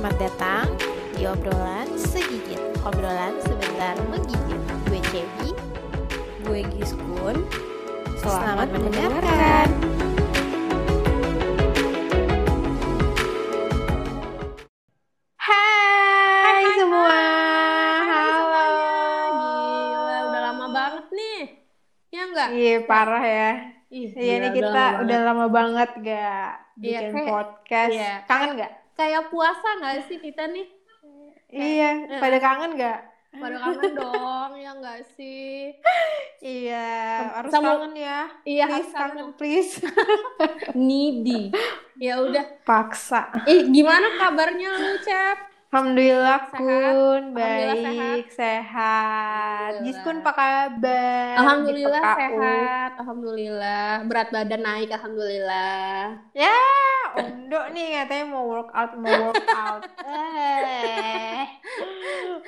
Selamat datang di obrolan segigit. Obrolan sebentar menggigit. Gue Cebi. Gue Giskun. Selamat, mendengarkan. Hai, semua. Halo. Gila, udah lama banget nih. Ya enggak? Iya parah ya. Ih, Iya nih kita udah lama banget gak Iya, bikin kayak- podcast. iya. Kangen gak? Kayak puasa nggak sih kita nih? Iya, eh. pada kangen gak? Pada kangen dong, ya enggak sih? Iya, harus Sama- kangen ya. Iya, Please harus kangen, kangen. please. Needy. Ya udah. Paksa. Ih, gimana kabarnya lu, Cep? Alhamdulillah Sehat? kun baik sehat. Alhamdulillah. Giskun apa kabar? Alhamdulillah PKU? sehat. Alhamdulillah. Berat badan naik, alhamdulillah. Ya, Ondo nih katanya mau workout mau workout. eh,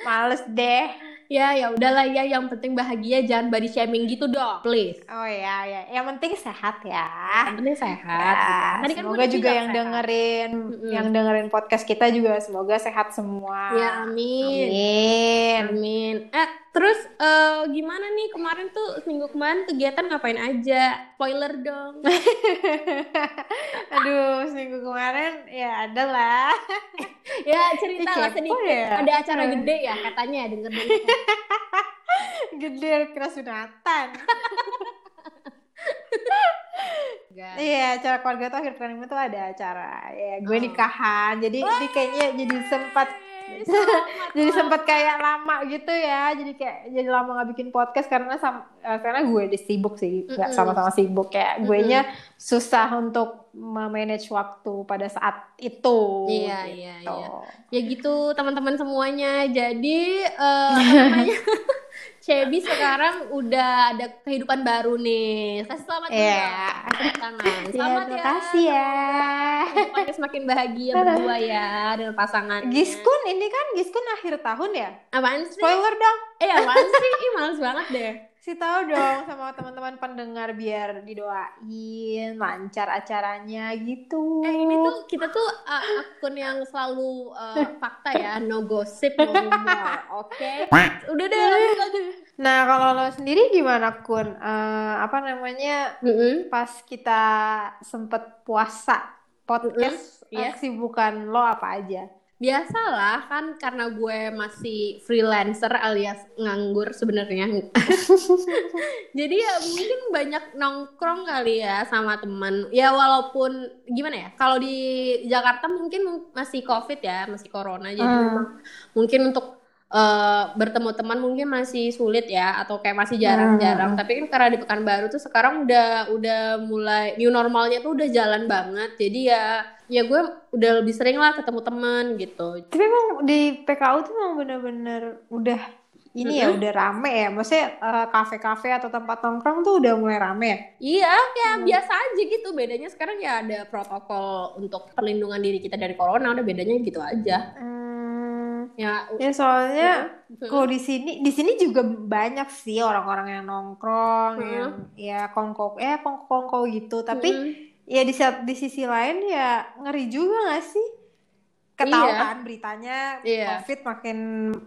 males deh. Ya, ya udahlah ya, yang penting bahagia, jangan body shaming gitu dong, please. Oh ya ya, yang penting sehat ya. Yang penting sehat. Ya, Tadi kan semoga udah juga yang sehat. dengerin Mm-mm. yang dengerin podcast kita juga semoga sehat semua. Ya, amin. Amin. Amin. Eh, terus eh, gimana nih kemarin tuh minggu kemarin kegiatan ngapain aja? Spoiler dong. Aduh, seminggu kemarin ya ada lah. ya cerita lah sedikit. ya. Ada acara gede ya katanya denger denger. Gede kira sunatan. Iya, acara keluarga tuh akhir pekan ini tuh ada acara. Ya, gue Oh. nikahan. Jadi ini kayaknya jadi sempat jadi sempat kayak lama gitu ya. Jadi kayak jadi lama nggak bikin podcast karena sam, eh, karena gue di sibuk sih, nggak Mm-mm. sama-sama sibuk ya. Gue nya susah untuk memanage waktu pada saat itu. Iya, iya, gitu. iya. Ya gitu teman-teman semuanya. Jadi eh, apa namanya? Cebi sekarang udah ada kehidupan baru nih. Kasih selamat dulu. Iya. dong. Tepuk tangan. Ya, Selamat terima ya. kasih ya. Kehidupannya semakin bahagia berdua ya dengan pasangan. Giskun ini kan Giskun akhir tahun ya. Apaan sih? Spoiler dong. Eh apaan sih? Ih males banget deh. Si tahu dong sama teman-teman pendengar biar didoain lancar acaranya gitu. Eh ini tuh kita tuh uh, akun yang selalu uh, fakta ya, no gossip, no oke? Udah deh lanjut lanjut. Nah kalau lo sendiri gimana kun? Eh, apa namanya Mm-mm. pas kita sempet puasa podcast Mm-mm, iya. kesibukan lo apa aja? Biasalah kan karena gue masih freelancer alias nganggur sebenarnya. Jadi ya mungkin banyak nongkrong kali ya sama teman. Ya walaupun gimana ya? Kalau di Jakarta mungkin masih Covid ya, masih corona. Jadi Hmm. memang mungkin untuk eh, bertemu teman mungkin masih sulit ya atau kayak masih jarang-jarang. Hmm. Tapi kan karena di Pekanbaru tuh sekarang udah udah mulai new normalnya tuh udah jalan banget. Jadi ya ya gue udah lebih sering lah ketemu teman gitu. Tapi emang di PKU tuh emang bener-bener udah ini ya udah rame ya. Maksudnya eh, kafe-kafe atau tempat nongkrong tuh udah mulai rame ya. Iya, ya Hmm. biasa aja gitu. Bedanya sekarang ya ada protokol untuk perlindungan diri kita dari corona. Udah bedanya gitu aja. Hmm, Ya, ya soalnya Hmm. Kalau di sini, di sini juga banyak sih orang-orang yang nongkrong, Hmm. yang ya kongko, eh kongko-kongko gitu. Tapi Mm. ya di di sisi lain ya ngeri juga gak sih? Ketahuan Iya. kan beritanya Iya. COVID makin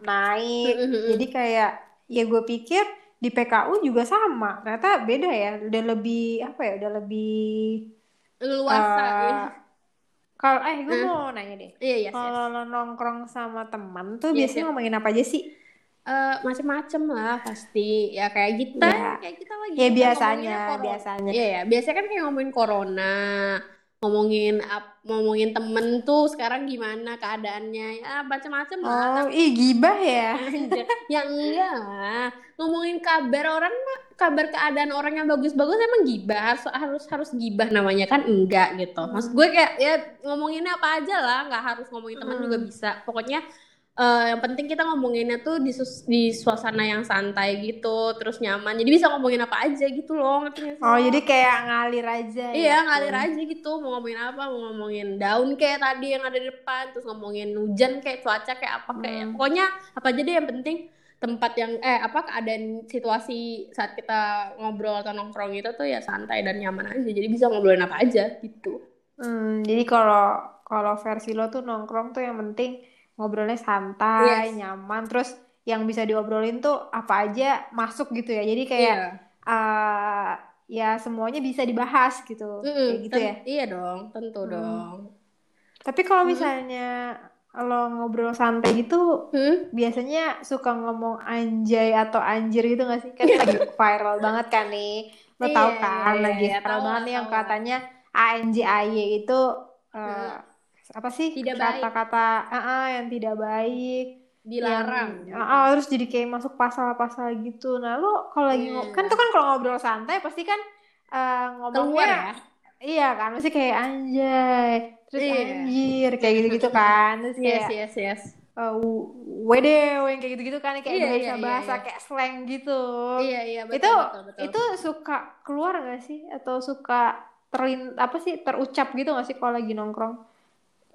naik. Jadi kayak ya gue pikir di PKU juga sama. Ternyata beda ya. Udah lebih apa ya? Udah lebih luasa. eh, ya. Kalau eh gue Hmm. mau nanya deh. Iya, iya. Kalau lo nongkrong sama teman tuh Iya, biasanya iya. ngomongin apa aja sih? Eh, macem-macem lah pasti. Ya kayak kita, Iya. kayak kita lagi. Ya biasanya, biasanya. Iya, ya. Biasanya kan kayak ngomongin corona, ngomongin ap- ngomongin temen tuh sekarang gimana keadaannya. Ya macem-macem lah. Oh, ih gibah ya. Ya enggak lah. ngomongin kabar orang mah kabar keadaan orang yang bagus-bagus emang gibah harus harus harus gibah namanya kan enggak gitu maksud gue kayak ya ngomonginnya apa aja lah nggak harus ngomongin teman Hmm. juga bisa pokoknya eh, yang penting kita ngomonginnya tuh di, di suasana yang santai gitu terus nyaman. Jadi bisa ngomongin apa aja gitu loh ngerti sih? Oh, jadi kayak ngalir aja Iya ya. ngalir aja gitu. Mau ngomongin apa? Mau ngomongin daun kayak tadi yang ada di depan terus ngomongin hujan kayak cuaca kayak apa kayak Hmm. pokoknya apa aja deh yang penting tempat yang eh apa keadaan situasi saat kita ngobrol atau nongkrong itu tuh ya santai dan nyaman aja. Jadi bisa ngobrolin apa aja gitu. Hmm, jadi kalau kalau versi lo tuh nongkrong tuh yang penting ngobrolnya santai, Yes. nyaman, terus yang bisa diobrolin tuh apa aja masuk gitu ya. Jadi kayak Iya. eh, ya semuanya bisa dibahas gitu. Mm-mm, Kayak gitu ten- ya. Iya dong, tentu Hmm. dong. Tapi kalau Hmm. misalnya lo ngobrol santai gitu, Hmm? biasanya suka ngomong anjay atau anjir gitu gak sih? Kan lagi viral banget kan nih. Lo tau Iya, kan, iya, lagi iya, viral banget nih yang katanya ANJAY itu eh, Hmm. Apa sih? Tidak. Kata-kata ah, ah, yang tidak baik. Dilarang. Yang, ah, ah, terus jadi kayak masuk pasal-pasal gitu. Nah, lo kalau lagi Iya. ngo- kan tuh kan kalau ngobrol santai pasti kan eh, ngomongnya Keluar ya? Iya kan, masih kayak anjay, terus Iya. anjir, kayak gitu-gitu kan, terus Yes, kayak yes, yes. uh, wedew yang kayak gitu-gitu kan, kayak Iya, iya, bahasa-bahasa iya, iya. kayak slang gitu. Iya, iya, betul, Itu betul, betul. itu suka keluar gak sih? Atau suka terlin apa sih terucap gitu gak sih kalau lagi nongkrong?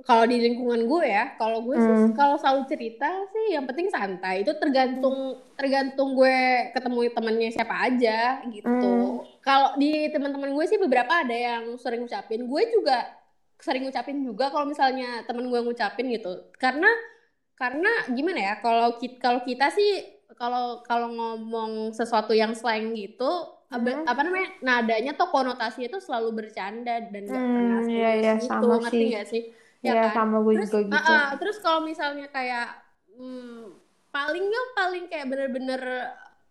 Kalau di lingkungan gue ya, kalau gue Hmm. kalau selalu cerita sih yang penting santai. Itu tergantung tergantung gue ketemu temennya siapa aja gitu. Hmm. Kalau di teman-teman gue sih beberapa ada yang sering ngucapin. Gue juga sering ngucapin juga kalau misalnya temen gue ngucapin gitu. Karena karena gimana ya? Kalau kita kalau kita sih kalau kalau ngomong sesuatu yang slang gitu apa, Hmm. apa namanya nadanya tuh konotasinya tuh selalu bercanda dan gak Hmm, pernah iya, iya, gitu sama ngerti sih. gak sih Ya, ya kan? sama gue terus juga gitu. ah, ah, terus kalau misalnya kayak hmm, palingnya paling kayak bener-bener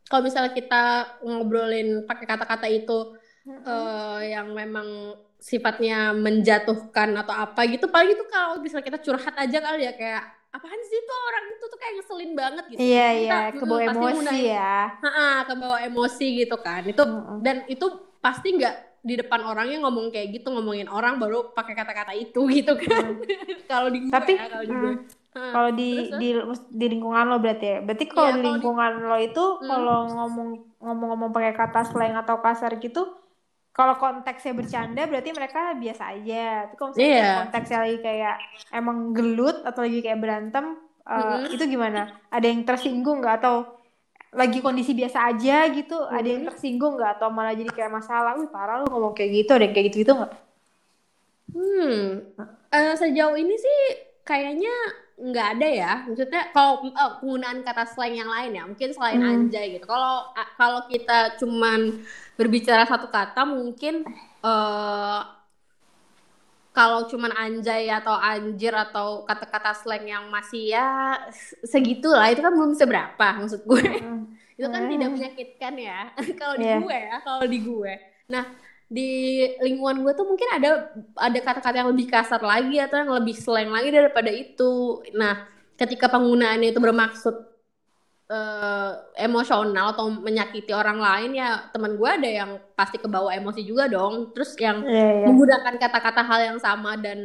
kalau misalnya kita ngobrolin pakai kata-kata itu Mm-mm. eh, yang memang sifatnya menjatuhkan atau apa gitu paling itu kalau misalnya kita curhat aja kali ya kayak apaan sih tuh orang itu tuh kayak ngeselin banget gitu Iya, Kita, iya, mm, kebawa pasti emosi menggunakan- ya. Ha-ha, kebawa emosi gitu kan itu Mm-mm. dan itu pasti nggak di depan orangnya ngomong kayak gitu ngomongin orang baru pakai kata-kata itu gitu kan kalau di gue Tapi, ya, kalau di gue mm, Ha, Kalau di, terus, di di lingkungan lo berarti ya. Berarti kalau Iya, di kalau di- lingkungan lo itu Hmm. kalau ngomong ngomong-ngomong pakai kata slang atau kasar gitu, kalau konteksnya bercanda berarti mereka biasa aja. Tapi kalau misalnya Iya. konteksnya lagi kayak emang gelut atau lagi kayak berantem, eh, Mm-mm. itu gimana? Ada yang tersinggung nggak atau lagi kondisi biasa aja gitu? Ada yang Mm-mm. tersinggung nggak atau malah jadi kayak masalah? Wih parah lu ngomong kayak gitu, ada yang kayak gitu gitu nggak? hmm eh, sejauh ini sih kayaknya nggak ada ya maksudnya kalau oh, penggunaan kata slang yang lain ya mungkin selain Hmm. anjay gitu kalau kalau kita cuman berbicara satu kata mungkin eh kalau cuman anjay atau anjir atau kata-kata slang yang masih ya se- segitulah itu kan belum seberapa maksud gue Hmm. itu kan Hmm. tidak menyakitkan ya kalau di Iya. gue ya kalau di gue nah di lingkungan gue tuh mungkin ada ada kata-kata yang lebih kasar lagi atau yang lebih slang lagi daripada itu nah ketika penggunaannya itu bermaksud eh, emosional atau menyakiti orang lain ya teman gue ada yang pasti kebawa emosi juga dong terus yang Iya, iya. menggunakan kata-kata hal yang sama dan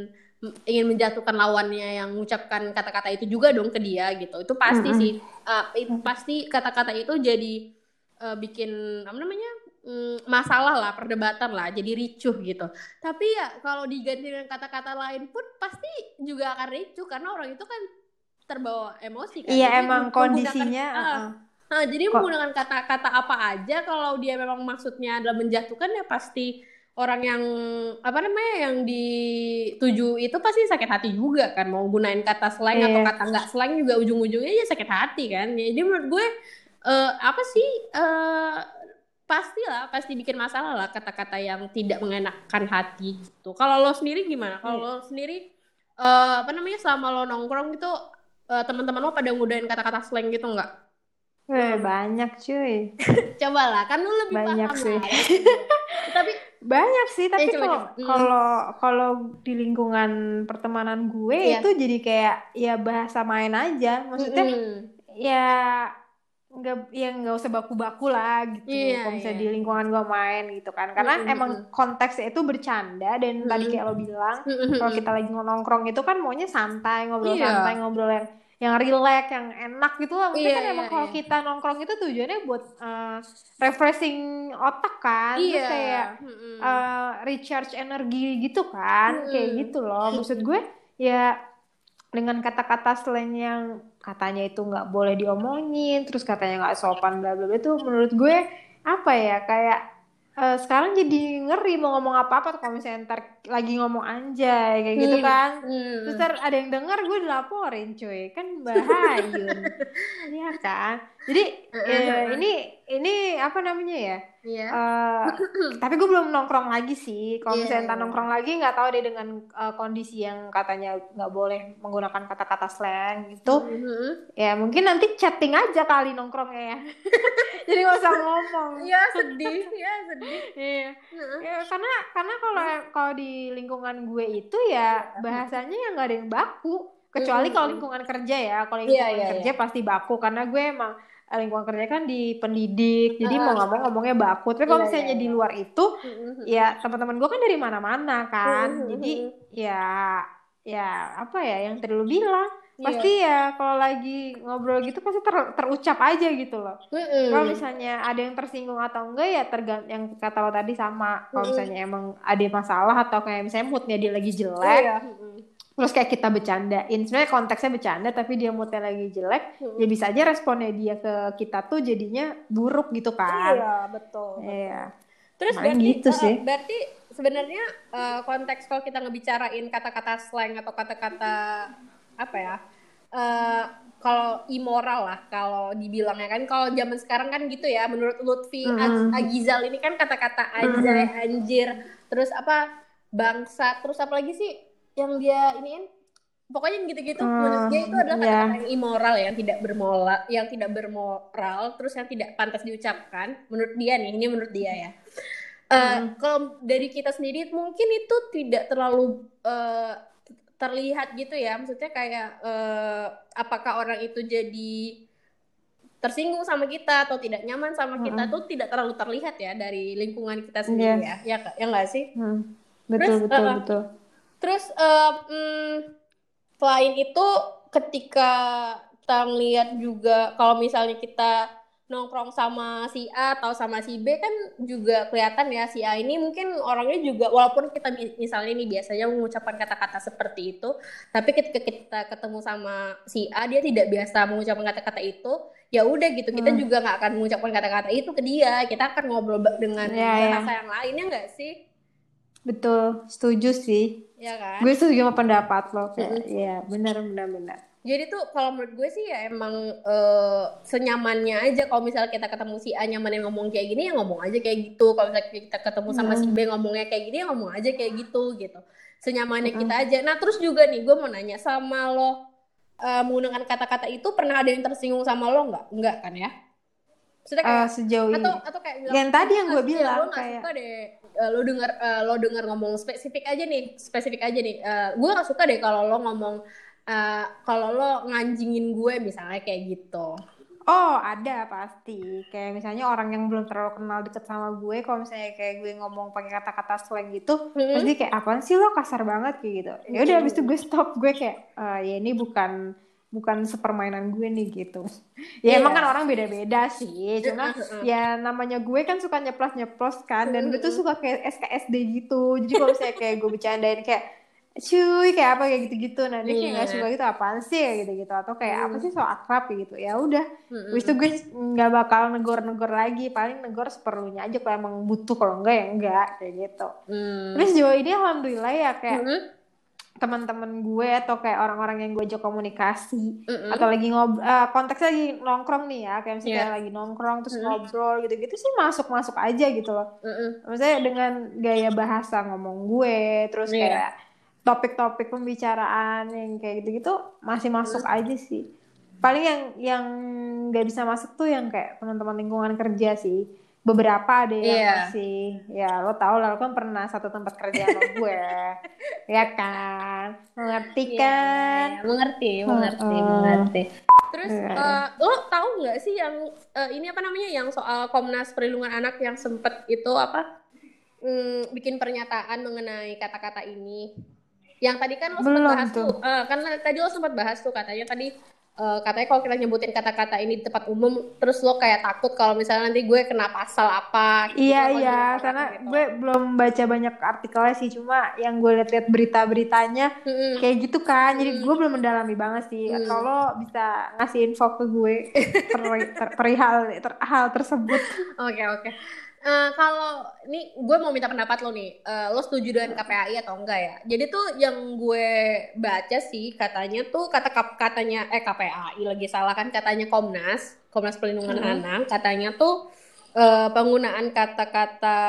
ingin menjatuhkan lawannya yang mengucapkan kata-kata itu juga dong ke dia gitu itu pasti Mm-mm. sih Uh, pasti kata-kata itu jadi uh, bikin apa namanya mm, masalah lah perdebatan lah jadi ricuh gitu tapi ya kalau diganti dengan kata-kata lain pun pasti juga akan ricuh karena orang itu kan terbawa emosi kan Iya Jadi emang kondisinya. Ah, uh-uh. Nah, jadi Kok- menggunakan kata-kata apa aja kalau dia memang maksudnya adalah menjatuhkan ya pasti orang yang apa namanya yang dituju itu pasti sakit hati juga kan mau gunain kata slang Iya. atau kata nggak slang juga ujung-ujungnya ya sakit hati kan. Jadi menurut gue eh, apa sih eh pastilah pasti bikin masalah lah kata-kata yang tidak mengenakan hati gitu. Kalau lo sendiri gimana? Kalau Iya. lo sendiri eh, apa namanya selama lo nongkrong gitu eh, teman-teman lo pada ngudain kata-kata slang gitu nggak? Weh, banyak cuy. Coba lah, kan lu lebih Banyak paham sih. lah. Tapi Banyak sih, tapi Eh, kalau. Hmm. kalau kalau di lingkungan pertemanan gue Iya. itu jadi kayak ya bahasa main aja. Maksudnya mm-mm. ya nggak ya nggak usah baku-baku lah gitu. Iya, kalau misalnya iya. di lingkungan gue main gitu kan. Karena Mm-mm, emang konteksnya itu bercanda dan tadi Mm-mm. kayak lo bilang Mm-mm. kalau kita lagi nongkrong itu kan maunya santai, ngobrol Iya. santai, ngobrol yang yang relax, yang enak gitu lah. Mungkin Iya, kan iya, emang kalau iya. kita nongkrong itu tujuannya buat eh, refreshing otak kan. Terus Iya. kayak Mm-mm. eh, recharge energi gitu kan. Kayak Mm-mm. gitu loh. Maksud gue ya dengan kata-kata slang yang katanya itu nggak boleh diomongin, terus katanya nggak sopan bla bla bla. Itu menurut gue apa ya kayak eh, sekarang jadi ngeri mau ngomong apa-apa kalau misalnya ntar lagi ngomong anjay kayak gitu Hmm, kan hmm. terus ntar ada yang dengar gue dilaporin cuy kan bahayun Iya kan jadi eh, ini ini apa namanya ya Iya. Eh, tapi gue belum nongkrong lagi sih. Kalau Iya, misalnya ntar iya. nongkrong lagi nggak tahu deh dengan eh, kondisi yang katanya nggak boleh menggunakan kata-kata slang gitu. Mhm. Ya mungkin nanti chatting aja kali nongkrongnya ya. Jadi nggak usah ngomong. Iya sedih, ya sedih. Iya. Heeh. Ya, karena karena kalau kalau di lingkungan gue itu ya bahasanya yang nggak ada yang baku. Kecuali kalau lingkungan kerja ya. Kalau Iya, lingkungan iya, kerja pasti baku karena gue emang eh, lingkungan kerja kan di pendidik. Jadi mau mau ngomongnya baku. Tapi kalau Iya, misalnya iya, di iya. luar itu ya teman-teman gue kan dari mana-mana kan jadi ya ya apa ya yang tadi lu bilang Pasti ya kalau lagi ngobrol gitu pasti ter- terucap aja gitu loh Mhm. kalau misalnya ada yang tersinggung atau enggak ya tergantung yang kata lo tadi sama kalau Mhm. misalnya emang ada masalah atau kayak misalnya moodnya dia lagi jelek Iya. Mhm. terus kayak kita bercandain sebenarnya konteksnya bercanda tapi dia moodnya lagi jelek Mhm. ya bisa aja responnya dia ke kita tuh jadinya buruk gitu kan Iya, betul. iya Terus Main berarti gitu eh, sih. berarti sebenarnya eh, konteks kalau kita ngebicarain kata-kata slang atau kata-kata apa ya? eh, kalau immoral lah kalau dibilangnya kan kalau zaman sekarang kan gitu ya menurut Lutfi. Az- Agizal ini kan kata-kata anjay, anjir, terus apa bangsa, terus apa lagi sih yang dia iniin pokoknya yang gitu-gitu Hmm, menurut dia itu adalah iya. kata-kata yang immoral yang tidak bermoral yang tidak bermoral terus yang tidak pantas diucapkan menurut dia nih ini menurut dia ya Eh, kalau dari kita sendiri mungkin itu tidak terlalu eh, terlihat gitu ya. Maksudnya kayak eh, apakah orang itu jadi tersinggung sama kita atau tidak nyaman sama kita tuh tidak terlalu terlihat ya dari lingkungan kita sendiri ya. Ya ya nggak sih? Hmm, betul Terus, betul uh, betul. Terus eh, mm, selain itu ketika kita ngeliat juga kalau misalnya kita nongkrong sama si A atau sama si B kan juga kelihatan ya si A ini mungkin orangnya juga walaupun kita mi- misalnya nih biasanya mengucapkan kata-kata seperti itu tapi ketika kita ketemu sama si A dia tidak biasa mengucapkan kata-kata itu ya udah gitu kita Hmm. juga nggak akan mengucapkan kata-kata itu ke dia kita akan ngobrol dengan Ya, ya. bahasa yang lainnya nggak sih? Betul setuju sih. Ya kan? Gue setuju sama pendapat lo kayak iya benar benar benar Jadi tuh kalau menurut gue sih ya emang eh, senyamannya aja kalau misalnya kita ketemu si A nyaman yang ngomong kayak gini ya ngomong aja kayak gitu. Kalau misalnya kita ketemu sama si B ngomongnya kayak gini ya ngomong aja kayak gitu gitu. Senyamannya kita aja. Nah terus juga nih gue mau nanya sama lo eh, menggunakan kata-kata itu pernah ada yang tersinggung sama lo nggak? Enggak kan ya? Maksudnya kayak Eh, sejauh ini atau atau kayak bilang, Yang tadi yang "Lo gue bilang, lo kayak- suka deh eh, lo denger eh, lo denger ngomong spesifik aja nih spesifik aja nih Eh, gue nggak suka deh kalau lo ngomong eh, kalau lo nganjingin gue misalnya kayak gitu. Oh ada pasti. Kayak misalnya orang yang belum terlalu kenal deket sama gue kalau misalnya kayak gue ngomong pakai kata-kata slang gitu Mhm. pasti kayak apaan sih lo? Kasar banget kayak gitu. Ya udah habis itu gue stop. Gue kayak "Eh, ya ini bukan bukan sepermainan gue nih gitu. Ya Iya. emang kan orang beda-beda sih cuma ya namanya gue kan suka nyeplos-nyeplos kan dan gue tuh suka kayak SKSD gitu. Jadi kalau misalnya kayak gue bercandain kayak cuy kayak apa kayak gitu-gitu nah dia kayak nggak Iya. suka gitu apaan sih kayak gitu-gitu atau kayak apa sih so akrab kayak gitu ya udah Mm-mm. Habis itu gue nggak bakal negor-negor lagi paling negor seperlunya aja kalau emang butuh kalau enggak ya enggak kayak gitu Hmm. terus sejauh ini alhamdulillah ya kayak Mhm. teman-teman gue atau kayak orang-orang yang gue ajak komunikasi Mm-mm. atau lagi ngob eh, konteksnya lagi nongkrong nih ya kayak misalnya kayak lagi nongkrong terus Mm. ngobrol gitu-gitu sih masuk-masuk aja gitu loh Mm-mm. maksudnya dengan gaya bahasa ngomong gue terus Iya. kayak topik-topik pembicaraan yang kayak gitu-gitu masih masuk Hmm. aja sih paling yang yang nggak bisa masuk tuh yang kayak teman-teman lingkungan kerja sih beberapa ada yang Iya. masih ya lo tau lah lo kan pernah satu tempat kerja sama gue ya kan mengerti Iya, kan iya, mengerti, mengerti, Heeh. mengerti. Terus Iya. eh, lo tahu nggak sih yang eh, ini apa namanya yang soal Komnas Perlindungan Anak yang sempet itu apa mm, bikin pernyataan mengenai kata-kata ini? Yang tadi kan lo sempat Belum bahas tuh. tuh, eh, kan tadi lo sempat bahas tuh katanya tadi eh, katanya kalau kita nyebutin kata-kata ini di tempat umum, terus lo kayak takut kalau misalnya nanti gue kena pasal apa? gitu. Iya iya karena gitu. gue belum baca banyak artikelnya sih cuma yang gue lihat-lihat berita-beritanya Mm-mm. kayak gitu kan jadi gue belum mendalami banget sih Hmm. atau lo bisa ngasih info ke gue per- ter- perihal ter- hal tersebut Oke oke. Uh, kalau ini gue mau minta pendapat lo nih, uh, lo setuju dengan KPAI atau enggak ya? Jadi tuh yang gue baca sih katanya tuh kata katanya eh KPAI lagi salah kan katanya Komnas, Komnas Perlindungan hmm. Anak katanya tuh uh, penggunaan kata-kata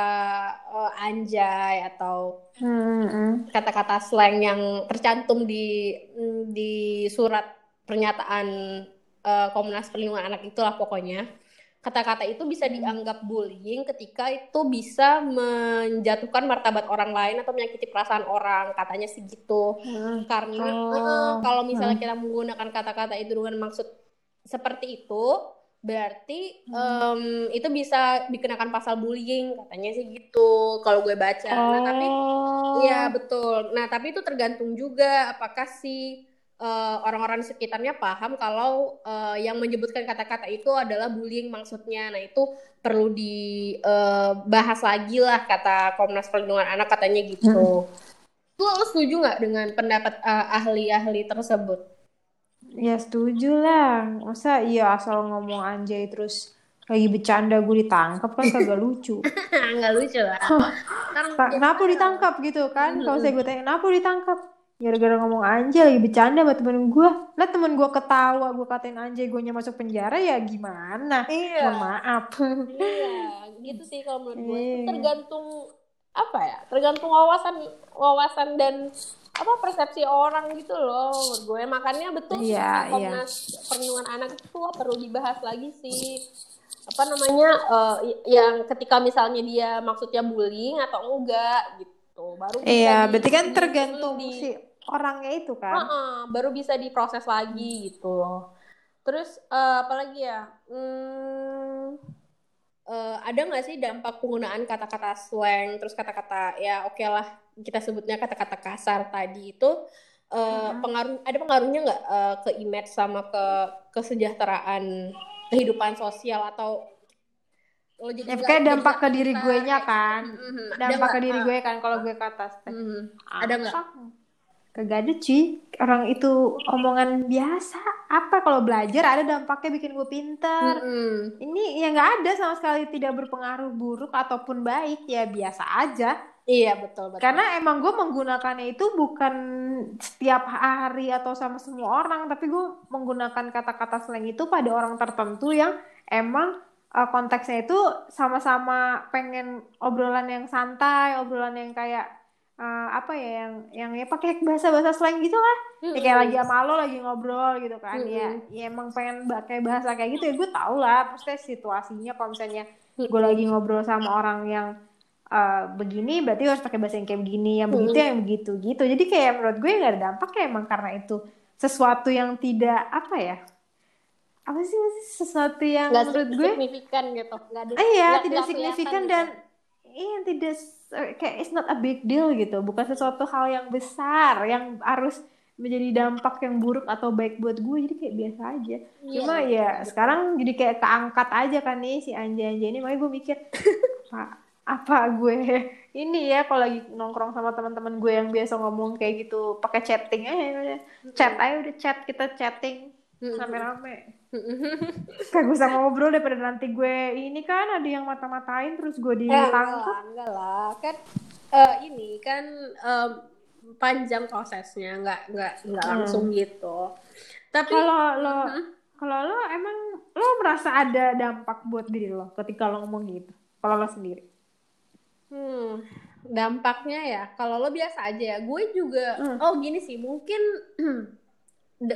uh, anjay atau hmm. kata-kata slang yang tercantum di di surat pernyataan uh, Komnas Perlindungan Anak itulah pokoknya kata-kata itu bisa hmm. dianggap bullying ketika itu bisa menjatuhkan martabat orang lain atau menyakiti perasaan orang katanya sih gitu hmm. karena oh. uh, kalau misalnya hmm. kita menggunakan kata-kata itu dengan maksud seperti itu berarti hmm. um, itu bisa dikenakan pasal bullying katanya sih gitu kalau gue baca oh. nah tapi ya betul nah tapi itu tergantung juga apakah si uh, orang-orang di sekitarnya paham kalau uh, yang menyebutkan kata-kata itu adalah bullying maksudnya. Nah, itu perlu dibahas uh, lagi lah kata Komnas Perlindungan Anak katanya gitu. Hmm. Lo, setuju nggak dengan pendapat uh, ahli-ahli tersebut? Ya setuju lah. Masa iya asal ngomong anjay terus lagi bercanda gue ditangkap kan kagak lucu. Nggak lucu lah. kenapa ditangkap gitu kan? Kalau saya gue tanya, kenapa ditangkap? Gara-gara ngomong anjay lagi bercanda sama temen gue lah temen gue ketawa gue katain anjay gue masuk penjara ya gimana? Iya. mohon maaf. Iya gitu sih kalau menurut gue iya. tergantung apa ya tergantung wawasan wawasan dan apa persepsi orang gitu loh menurut gue makanya betul iya, sih Komnas iya. perlindungan anak itu perlu dibahas lagi sih. Apa namanya uh, yang ketika misalnya dia maksudnya bullying atau enggak gitu. Baru iya berarti kan tergantung di, si orangnya itu kan. Uh -uh, baru bisa diproses lagi gitu. Loh terus uh, apalagi ya? Hmm, uh, ada nggak sih dampak penggunaan kata-kata slang? Terus kata-kata ya oke okay lah kita sebutnya kata-kata kasar tadi itu uh, hmm. pengaruh ada pengaruhnya nggak uh, ke image sama ke kesejahteraan kehidupan sosial atau lo jadi ya, kayak dampak ke diri gue nya kan. Mm-hmm. dampak ke diri gue kan kalau gue ke atas mm-hmm. ada nggak Kagak ada cuy. Orang itu omongan biasa. Apa kalau belajar ada dampaknya bikin gue pinter. Mm-hmm. ini ya nggak ada sama sekali tidak berpengaruh buruk ataupun baik. Ya biasa aja. Iya betul betul. Karena emang gue menggunakannya itu bukan setiap hari atau sama semua orang tapi gue menggunakan kata-kata slang itu pada orang tertentu yang emang uh, konteksnya itu sama-sama pengen obrolan yang santai, obrolan yang kayak uh, apa ya yang yang ya pakai bahasa-bahasa slang gitu lah. Mm-hmm. Ya kayak lagi sama lo lagi ngobrol gitu kan. Mm-hmm. Ya, ya emang pengen pakai bahasa kayak gitu ya gue tau lah pasti situasinya kalau misalnya mm-hmm. gue lagi ngobrol sama orang yang uh, begini berarti harus pakai bahasa yang kayak begini, yang begitu mm-hmm. yang begitu gitu. Jadi kayak menurut gue nggak ada dampak ya emang karena itu sesuatu yang tidak apa ya apa sih sesuatu yang gak menurut gue signifikan gitu nggak ada ah, iya gak, tidak gak signifikan gitu. Iya tidak kayak it's not a big deal gitu. Bukan sesuatu hal yang besar yang harus menjadi dampak yang buruk atau baik buat gue. Jadi kayak biasa aja. Yeah, cuma ya betul. sekarang jadi kayak keangkat aja kan nih si Anja Anja ini. Makanya gue mikir apa apa gue ini ya kalau lagi nongkrong sama teman-teman gue yang biasa ngomong kayak gitu pakai chatting aja chat aja udah chat kita chatting rame-rame Kayak gue sama ngobrol daripada nanti gue ini kan ada yang mata-matain terus gue ditangkap. Eh, enggak lah, enggak lah. Kan uh, ini kan um, panjang prosesnya, enggak enggak enggak hmm. langsung gitu. Tapi kalau lo uh-huh. kalau lo emang lo merasa ada dampak buat diri lo ketika lo ngomong gitu. Kalau lo sendiri. Hmm, dampaknya ya kalau lo biasa aja ya. Gue juga hmm. oh gini sih, mungkin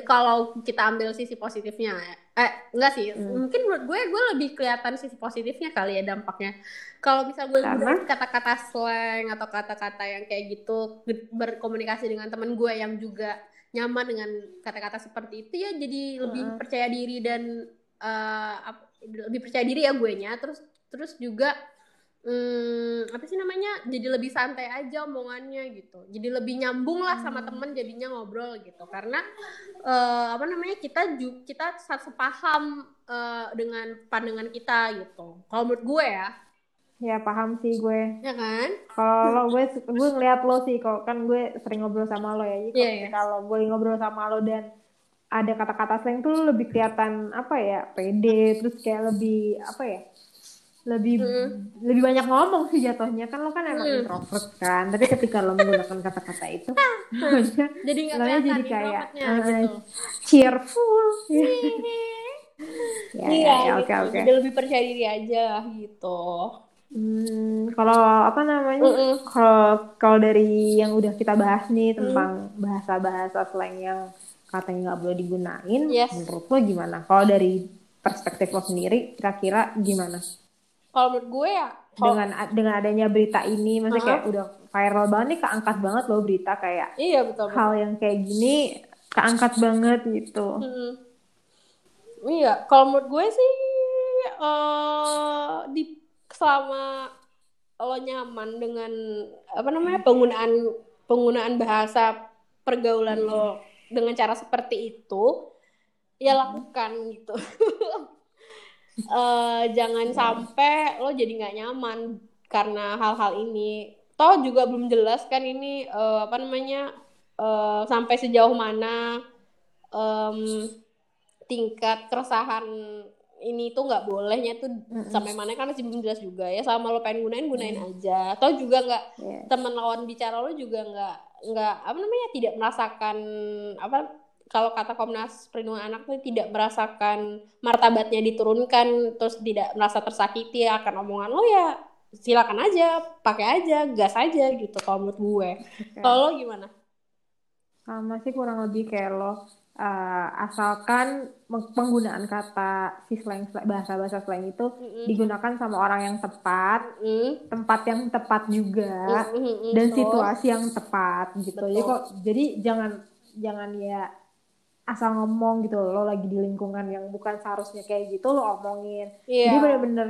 kalau kita ambil sisi positifnya ya. eh enggak sih hmm. mungkin menurut gue gue lebih kelihatan sisi positifnya kali ya dampaknya kalau bisa gue kata-kata slang atau kata-kata yang kayak gitu berkomunikasi dengan teman gue yang juga nyaman dengan kata-kata seperti itu ya jadi lebih hmm. percaya diri dan uh, lebih percaya diri ya gue nya terus terus juga hmm, apa sih namanya? Jadi lebih santai aja omongannya gitu. Jadi lebih nyambung lah sama hmm. temen jadinya ngobrol gitu. Karena uh, apa namanya kita juga kita sepaham uh, dengan pandangan kita gitu. Kalau menurut gue ya. Ya paham sih gue. Ya kan? Kalau lo gue gue ngeliat lo sih kok kan gue sering ngobrol sama lo ya. Jadi yeah, yeah. kalau gue ngobrol sama lo dan ada kata-kata slang tuh lebih kelihatan apa ya pede terus kayak lebih apa ya lebih Mm. lebih banyak ngomong sih jatuhnya kan lo kan emang Mm. introvert kan tapi ketika lo menggunakan kata-kata itu namanya Jadi nggak jadi kayak uh, gitu. cheerful ya ya, Iya, ya, oke gitu. oke Jadi lebih percaya diri aja gitu. Hmm, kalau apa namanya kalau kalau dari yang udah kita bahas nih Mm. tentang bahasa-bahasa slang yang katanya nggak boleh digunain Yes. menurut lo gimana kalau dari perspektif lo sendiri kira-kira gimana Kalau menurut gue ya, kalau- dengan dengan adanya berita ini maksudnya kayak udah viral banget nih keangkat banget loh berita kayak iya betul. betul. hal yang kayak gini keangkat banget gitu Mm-mm. Iya, kalau menurut gue sih eh di selama lo nyaman dengan apa namanya penggunaan penggunaan bahasa pergaulan lo dengan cara seperti itu, ya lakukan gitu. Eh, jangan sampai lo jadi nggak nyaman karena hal-hal ini. Toh juga belum jelas kan ini eh, apa namanya eh, sampai sejauh mana em, tingkat keresahan ini tuh nggak bolehnya tuh sampai mana kan masih belum jelas juga ya sama lo pengen gunain gunain aja atau juga nggak Iya. teman lawan bicara lo juga nggak nggak apa namanya tidak merasakan apa kalau kata Komnas Perlindungan Anak tuh tidak merasakan martabatnya diturunkan terus tidak merasa tersakiti akan omongan lo ya silakan aja pakai aja gas aja gitu kalau menurut gue kalau lo gimana sama sih kurang lebih kayak lo eh, asalkan penggunaan kata si slang bahasa-bahasa slang itu Mm-mm. digunakan sama orang yang tepat, Mm, tempat yang tepat juga, mm, mm, mm, dan betul. situasi yang tepat gitu. Jadi Betul. kok jadi jangan jangan ya asal ngomong gitu lo lagi di lingkungan yang bukan seharusnya kayak gitu lo omongin. Iya. Jadi bener-bener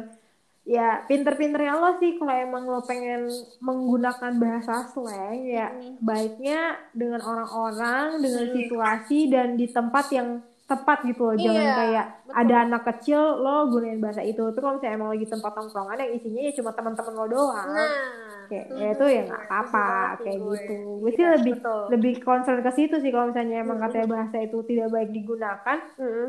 ya pinter-pinternya lo sih kalau emang lo pengen menggunakan bahasa slang ya Mm. baiknya dengan orang-orang, dengan Hmm. situasi dan di tempat yang tepat gitu loh. Jangan Iya, kayak betul. ada anak kecil lo gunain bahasa itu. Tapi kalau misalnya emang lagi tempat tongkrongan yang isinya ya cuma teman-teman lo doang. Nah, kayak setuju ya itu ya sih, nggak apa-apa sih kayak gue. gitu. Gue sih Iya, lebih betul. lebih concern ke situ sih kalau misalnya emang Hmm. katanya bahasa itu tidak baik digunakan. Mm-mm.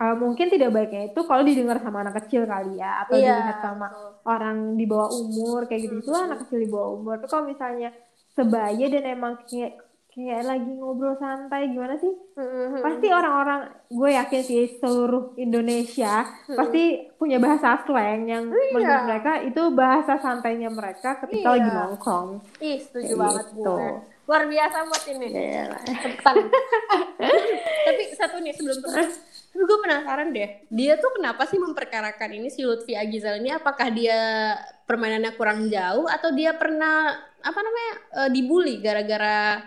Uh, mungkin tidak baiknya itu kalau didengar sama anak kecil kali ya atau Iya, dilihat sama betul. orang di bawah umur kayak gitu gitu anak kecil di bawah umur. Tapi kalau misalnya sebaya dan emang kayak kayak lagi ngobrol santai gimana sih? Mm-mm. Pasti orang-orang gue yakin sih seluruh Indonesia pasti punya bahasa slang yang menurut mereka itu bahasa santainya mereka ketika Iya. lagi nongkrong. Ih, setuju Kayak banget gitu. gue. Luar biasa buat ini. Iya. Tentang. Tapi satu nih sebelum terus. Tapi gue penasaran deh. Dia tuh kenapa sih memperkarakan ini si Lutfi Agizal ini? Apakah dia permainannya kurang jauh atau dia pernah apa namanya eh, dibully gara-gara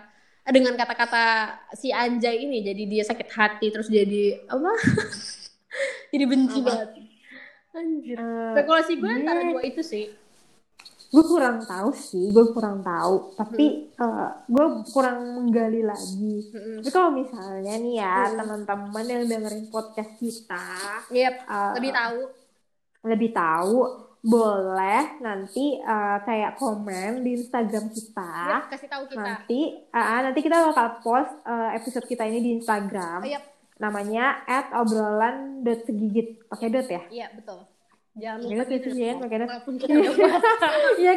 dengan kata-kata si Anjay ini jadi dia sakit hati terus jadi apa? jadi benci banget. Anjir. Eh, Spekulasi gue antara dia- dua itu sih. gue kurang tahu sih, gue kurang tahu. Tapi eh, gue kurang menggali lagi. Mm-mm. Tapi kalau misalnya nih ya Hmm. teman-teman yang dengerin podcast kita Yep, eh, lebih tahu. lebih tahu, boleh nanti eh, kayak komen di Instagram kita. Yep, kasih tahu kita. Nanti, ah, nanti kita bakal post eh, episode kita ini di Instagram. Yep, Namanya @obrolan.segigit. Pakai dot ya? iya betul. Jangan dot ya sih, Jen? Pakai dot. Walaupun kita udah buat. Iya,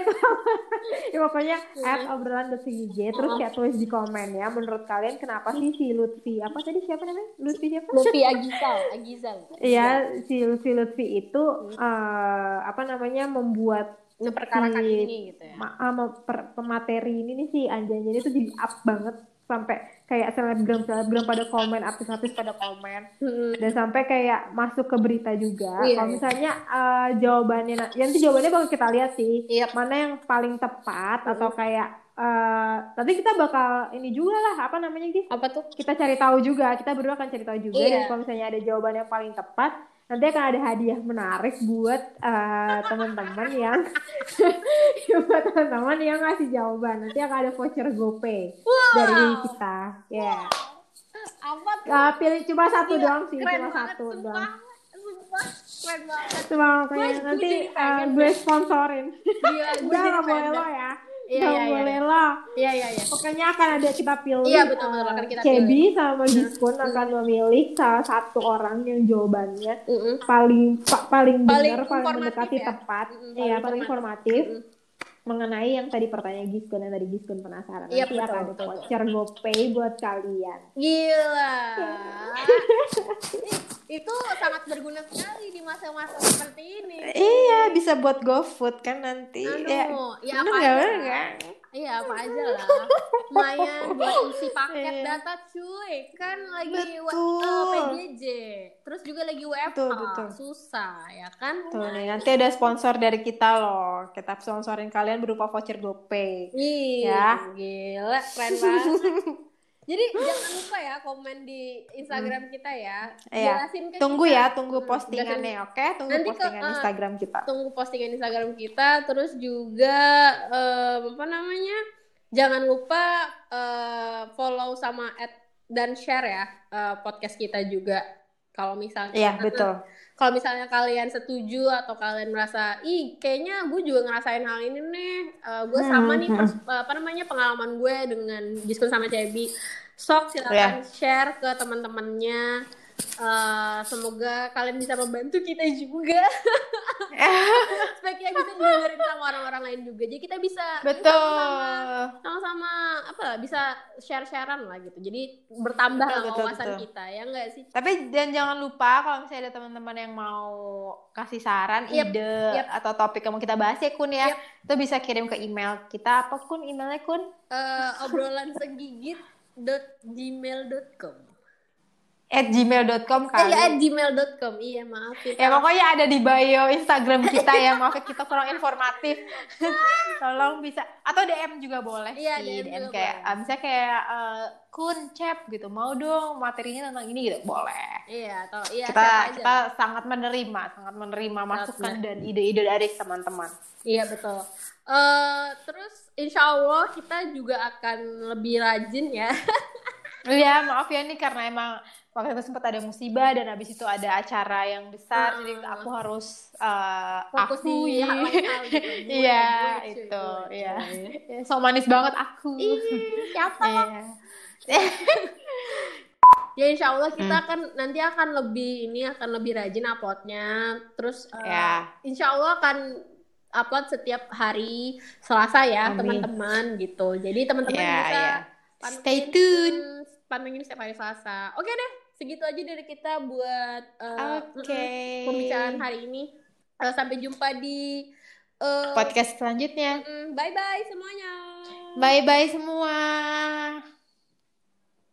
ya pokoknya @obrolan.segigit. Terus kayak tulis di komen ya. Menurut kalian kenapa sih si Lutfi? Apa tadi siapa namanya? Lutfi siapa? Lutfi Agizal, Agizal. Iya, si Lutfi Lutfi itu eh, apa namanya membuat Memperkarakan Si- ini gitu ya. ma- ah, pemateri ini nih si Anjay ini tuh jadi up banget sampai kayak selebgram selebgram pada komen artis-artis pada komen Hmm. dan sampai kayak masuk ke berita juga Iya, kalau misalnya eh, jawabannya na- ya nanti jawabannya bakal kita lihat sih Iya. mana yang paling tepat Mm-mm. atau kayak eh, nanti kita bakal ini juga lah apa namanya Gis? Apa tuh? kita cari tahu juga kita berdua akan cari tahu juga Iya. dan kalau misalnya ada jawaban yang paling tepat nanti akan ada hadiah menarik buat eh, teman-teman yang buat teman-teman yang ngasih jawaban nanti akan ada voucher GoPay dari kita ya Apa tuh? Eh, pilih cuma satu Gila, doang sih keren cuma banget, satu sumpah. doang Sumpah, keren banget. makanya nanti deh. gue sponsorin Gila, gue jadi boleh lo ya Iya, iya, iya. boleh lah. Iya iya iya. Pokoknya akan ada kita pilih. Iya, betul, betul. Akan kita Cebi sama Giskun akan memilih salah satu orang yang jawabannya Mm-mm. paling pa- paling benar, paling mendekati ya. tepat. Mm-mm, Iya, paling paling informatif. informatif. Mengenai yang tadi pertanyaan Giskun yang tadi Giskun penasaran. Iya, Nanti betul, akan ada voucher GoPay buat kalian. Gila. itu sangat berguna sekali di masa-masa seperti ini. Iya, bisa buat GoFood kan nanti. Aduh, ya, ya bener apa nggak, aja bener lah. Iya apa aja lah. Lumayan buat isi paket Iya. data cuy. Kan lagi W- Betul. eh, PJJ. Terus juga lagi WFH. Betul, betul. Susah ya kan? Tuh nih, nanti ada sponsor dari kita loh. Kita sponsorin kalian berupa voucher GoPay. Ih, Ya. gila, keren banget. Jadi jangan lupa ya komen di Instagram kita ya. Iya. Jelasin ke Tunggu kita. ya, tunggu Hmm, postingannya, oke? Tunggu Nanti ke- postingan eh, Instagram kita. tunggu postingan Instagram kita terus juga em, apa namanya jangan lupa eh, follow sama add dan share ya eh, podcast kita juga kalau misalnya Iya, betul. Kalau misalnya kalian setuju atau kalian merasa ih kayaknya gue juga ngerasain hal ini nih gue sama Hmm, nih pers- apa namanya pengalaman gue dengan Giskun sama Cebi. Sok silakan Iya. share ke teman-temannya Eh, semoga kalian bisa membantu kita juga supaya kita bisa dengerin sama orang-orang lain juga jadi kita bisa Betul. sama-sama apa bisa share-sharean lah gitu jadi bertambah Betul, lah betul, wawasan betul. kita ya enggak sih Tapi dan jangan lupa kalau misalnya ada teman-teman yang mau kasih saran, Yep, ide yep. atau topik yang mau kita bahas ya Kun ya, Yep. itu bisa kirim ke email kita apa Kun emailnya Kun? Eh, obrolan segigit dot gmail.com At gmail.com Eh, kali. ya, at gmail.com. Iya, maaf. Kita. Ya pokoknya ada di bio Instagram kita ya, maaf ya, kita kurang informatif. Tolong bisa atau DM juga boleh Iya, sih. DM juga kayak boleh. ah, misalnya kayak eh, kun cep gitu, mau dong materinya tentang ini gitu, boleh. Iya, atau iya kita aja. kita sangat menerima, sangat menerima masukan dan ide-ide dari teman-teman. Iya, betul. Eh, terus insya Allah kita juga akan lebih rajin ya. Iya, maaf ya nih karena emang waktu itu sempat ada musibah dan habis itu ada acara yang besar, jadi Ah. aku harus Fokus hal gitu. Gue, Iya, cuy, itu, iya. Ya, so manis banget aku. Ih, siapa? Iya. Ya insya Allah kita Hmm. akan nanti akan lebih ini akan lebih rajin uploadnya. Terus eh, Ya. insya Allah akan upload setiap hari Selasa ya teman-teman gitu. Jadi teman-teman Ya, bisa ya. pantengin- Stay tune. hmm, pantengin setiap hari Selasa. Oke deh, segitu aja dari kita buat eh, Oke. pembicaraan hari ini. Eh, sampai jumpa di eh, Podcast selanjutnya. bye bye semuanya. Bye bye semua.